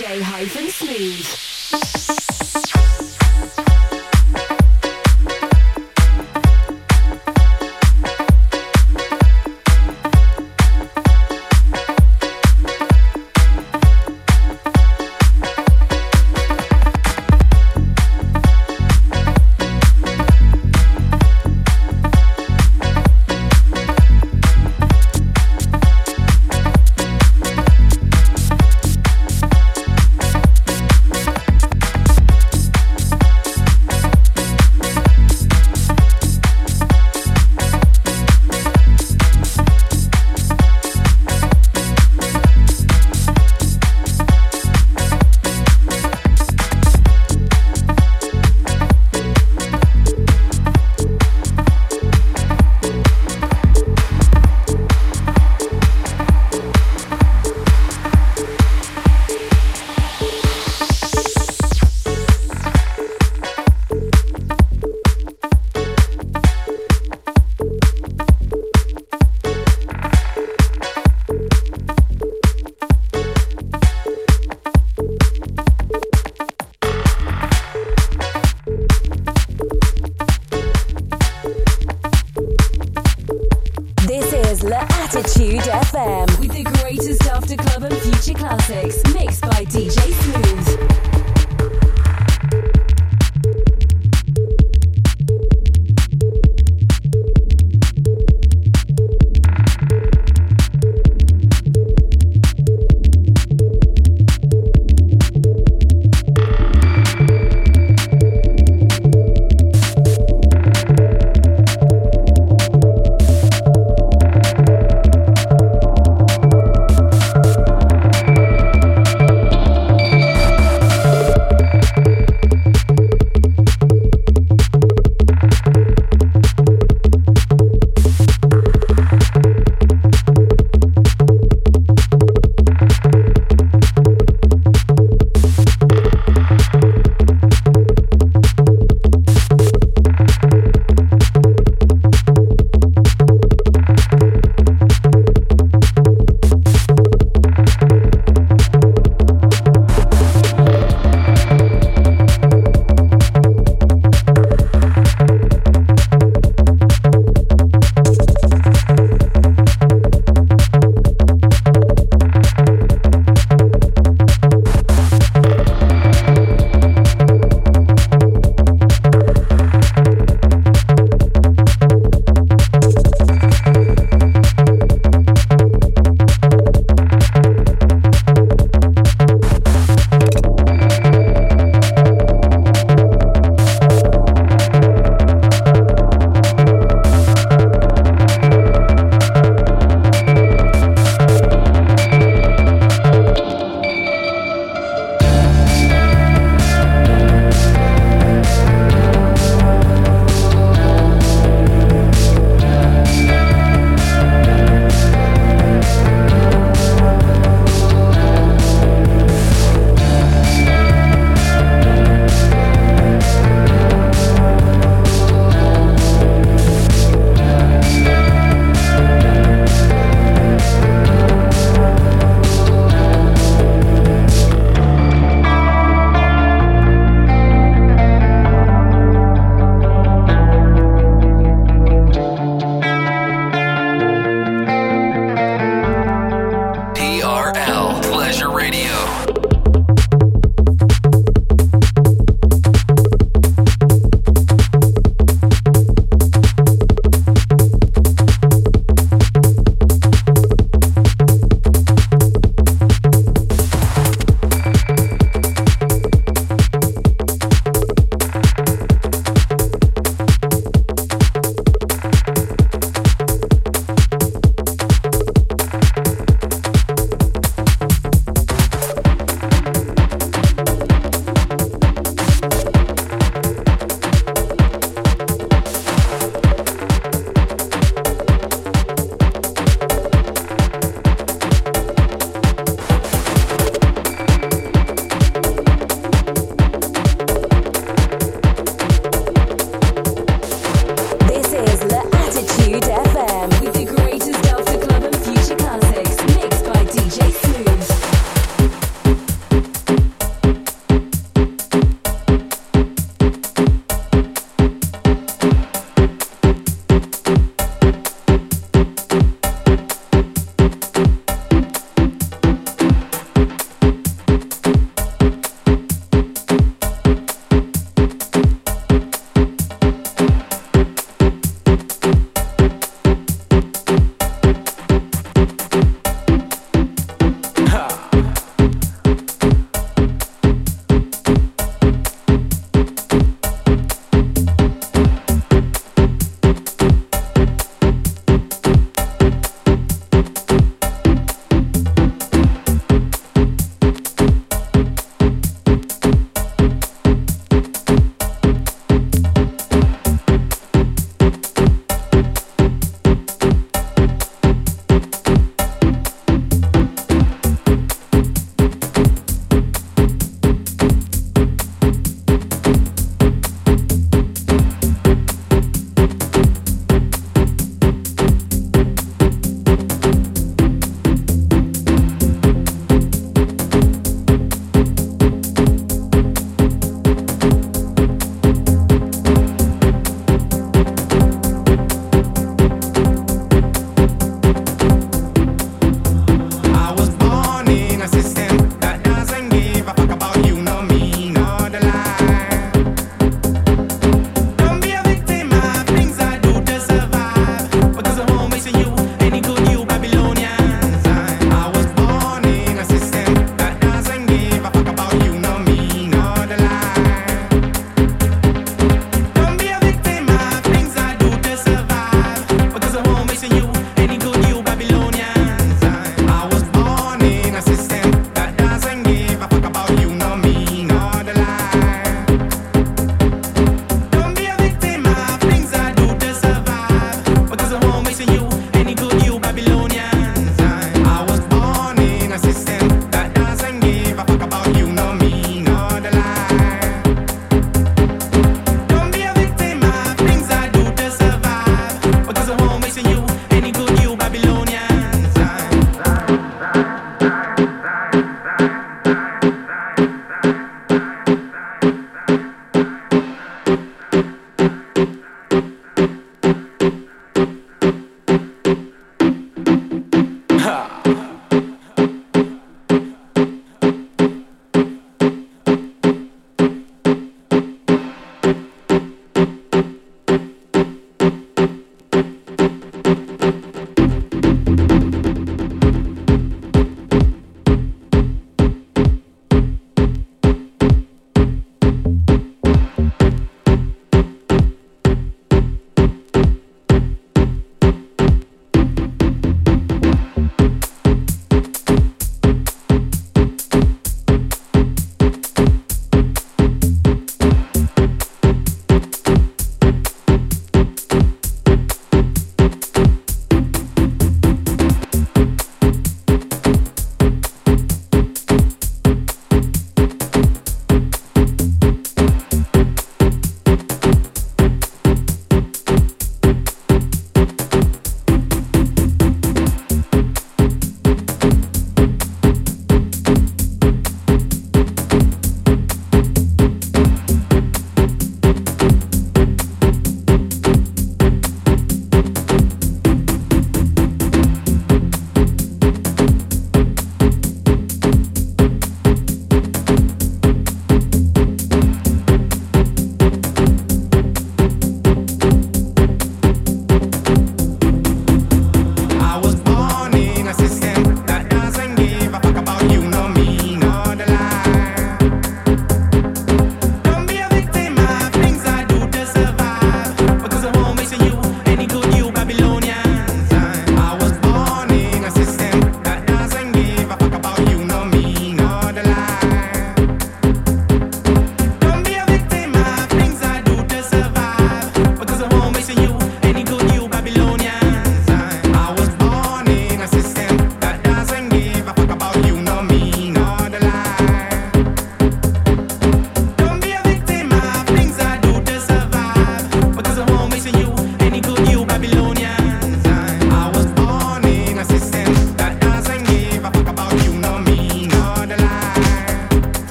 DJ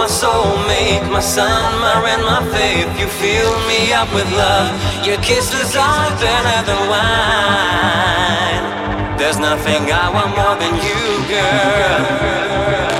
my soulmate, my sun, my rain, my faith. You fill me up with love. Your kisses are better than wine. There's nothing I want more than you, girl.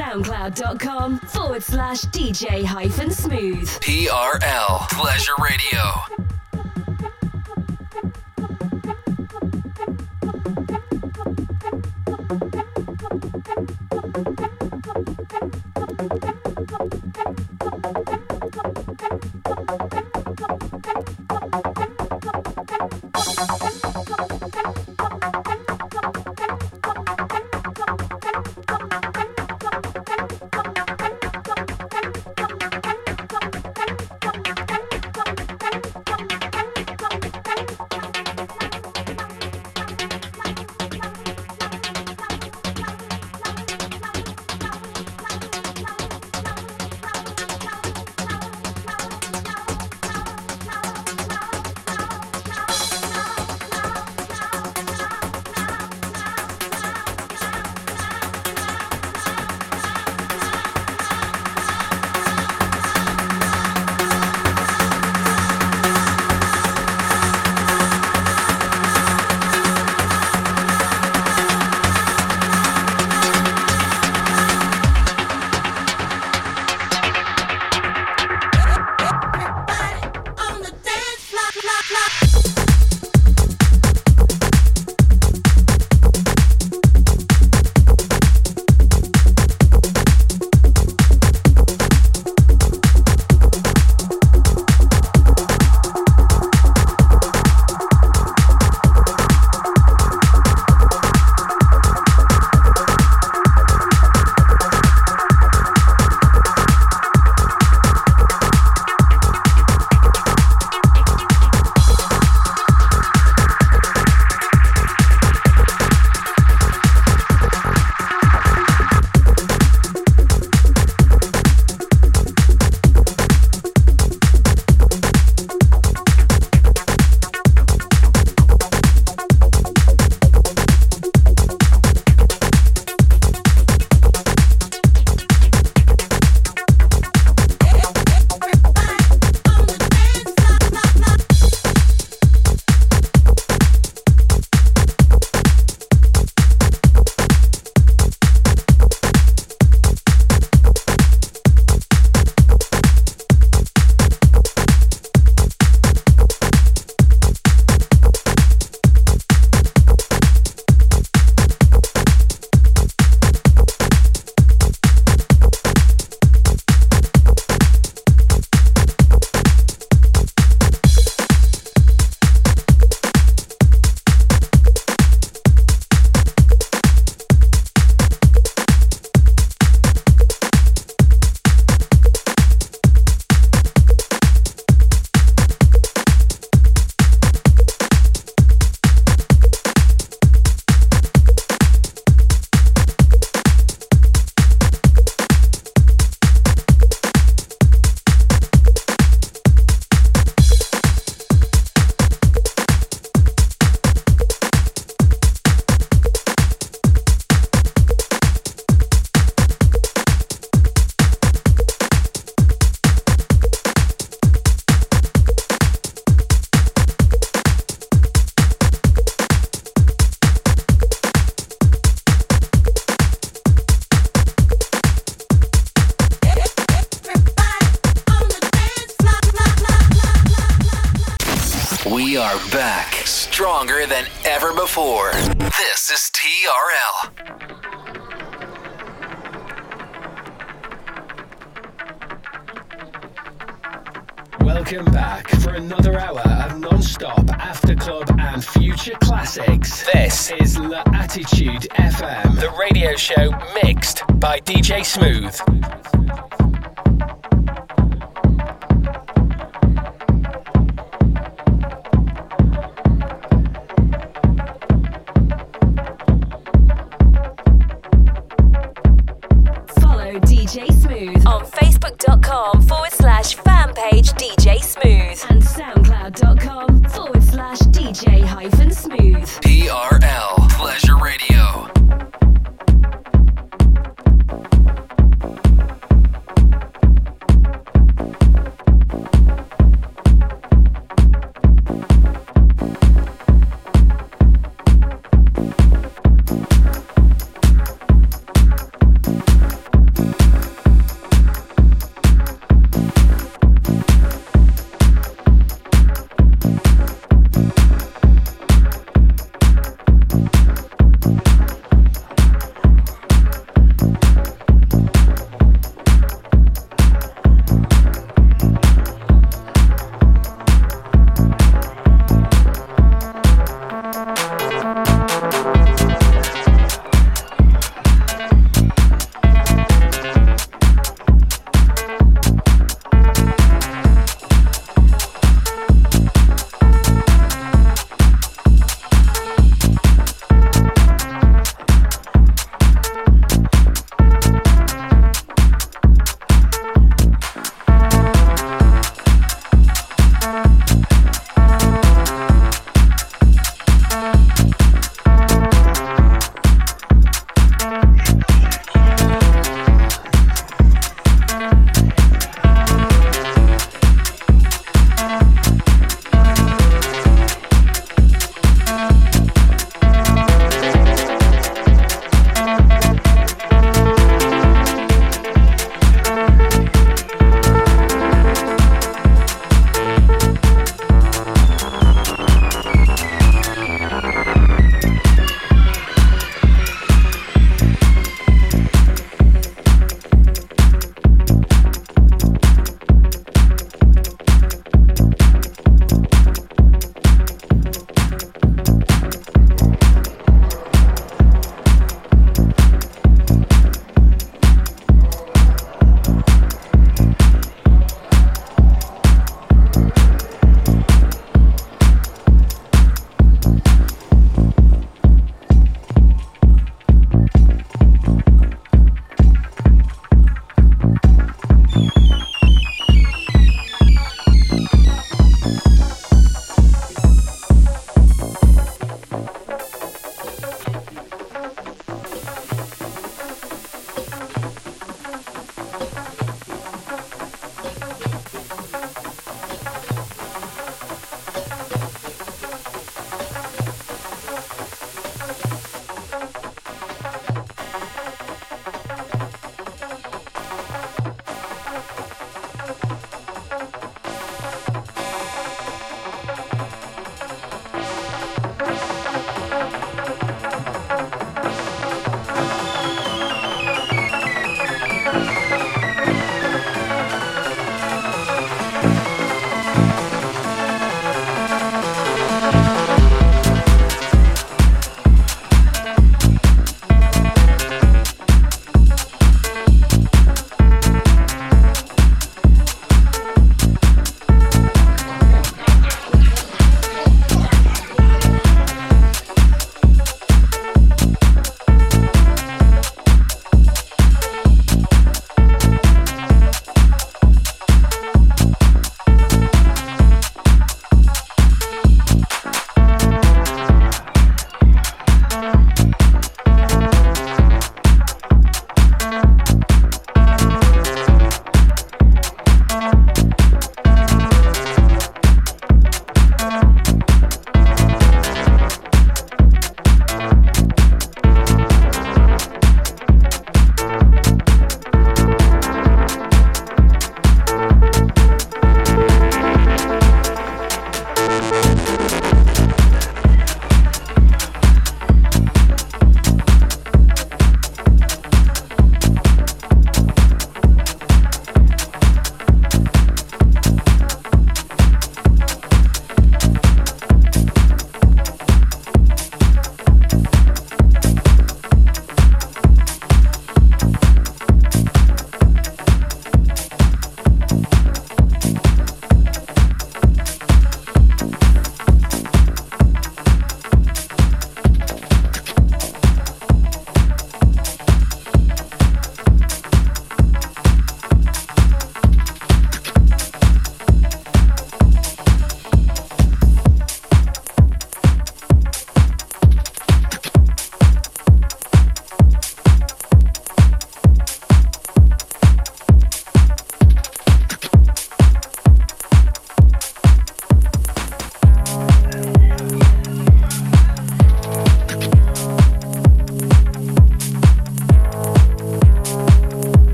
SoundCloud.com forward slash DJ hyphen smooth. TRL Pleasure Radio.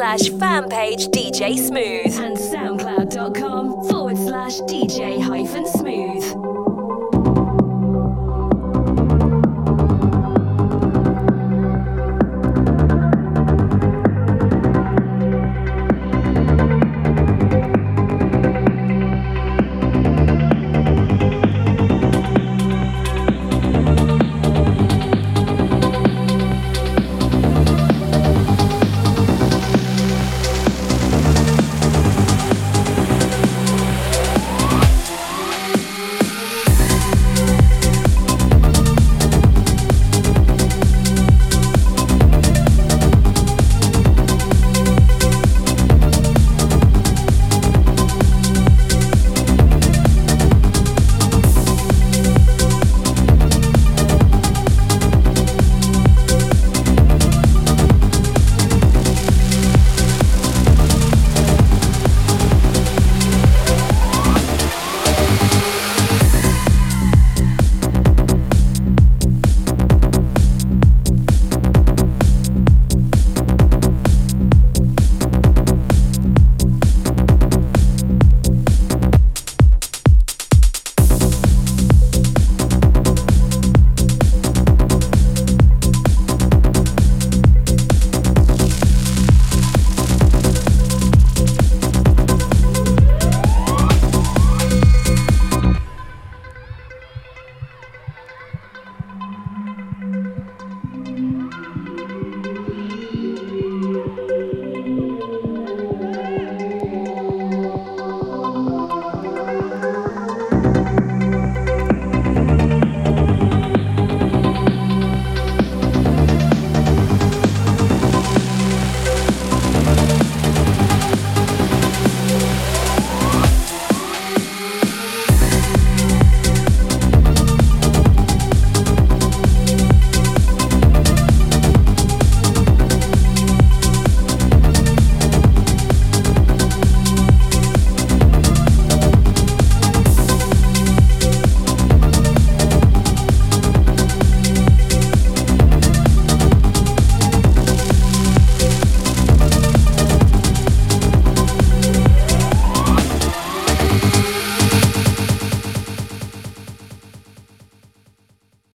Slash fan page DJ Smooth and soundcloud.com forward slash DJ hyphen.